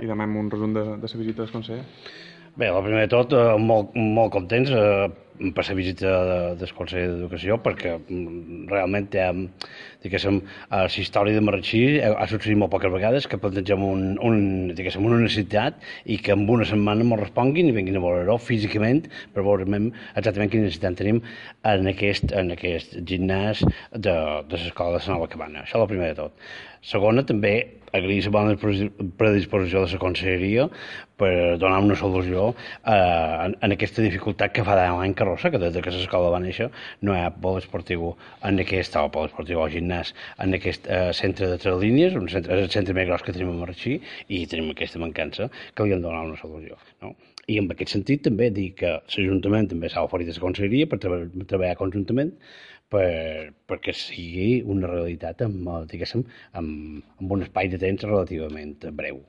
i demem un resum de, de la visita del conseller. Bé, el primer de tot, eh, molt, molt contents eh, la visita de, del Consell d'Educació, perquè mm, realment ha, diguéssim, a la història de Marratxí ha, succeït molt poques vegades que plantegem un, un, diguéssim, una necessitat i que en una setmana ens responguin i vinguin a veure físicament per veure exactament quina necessitat tenim en aquest, en aquest gimnàs de, de l'escola de la Nova Cabana. Això és el primer de tot. Segona, també agrair la bona predisposició de la conselleria per donar una solució eh, en, en aquesta dificultat que fa d'any que rossa, que des que l'escola va néixer no hi ha pol esportiu en aquest, o pol esportiu o gimnàs en aquest eh, centre de tres línies, un centre, és el centre més gros que tenim a Marxí, i tenim aquesta mancança que li hem de donar una solució. No? I en aquest sentit també dir que l'Ajuntament també s'ha oferit a la conselleria per treballar, conjuntament per, perquè sigui una realitat amb, amb, amb un espai de temps relativament breu.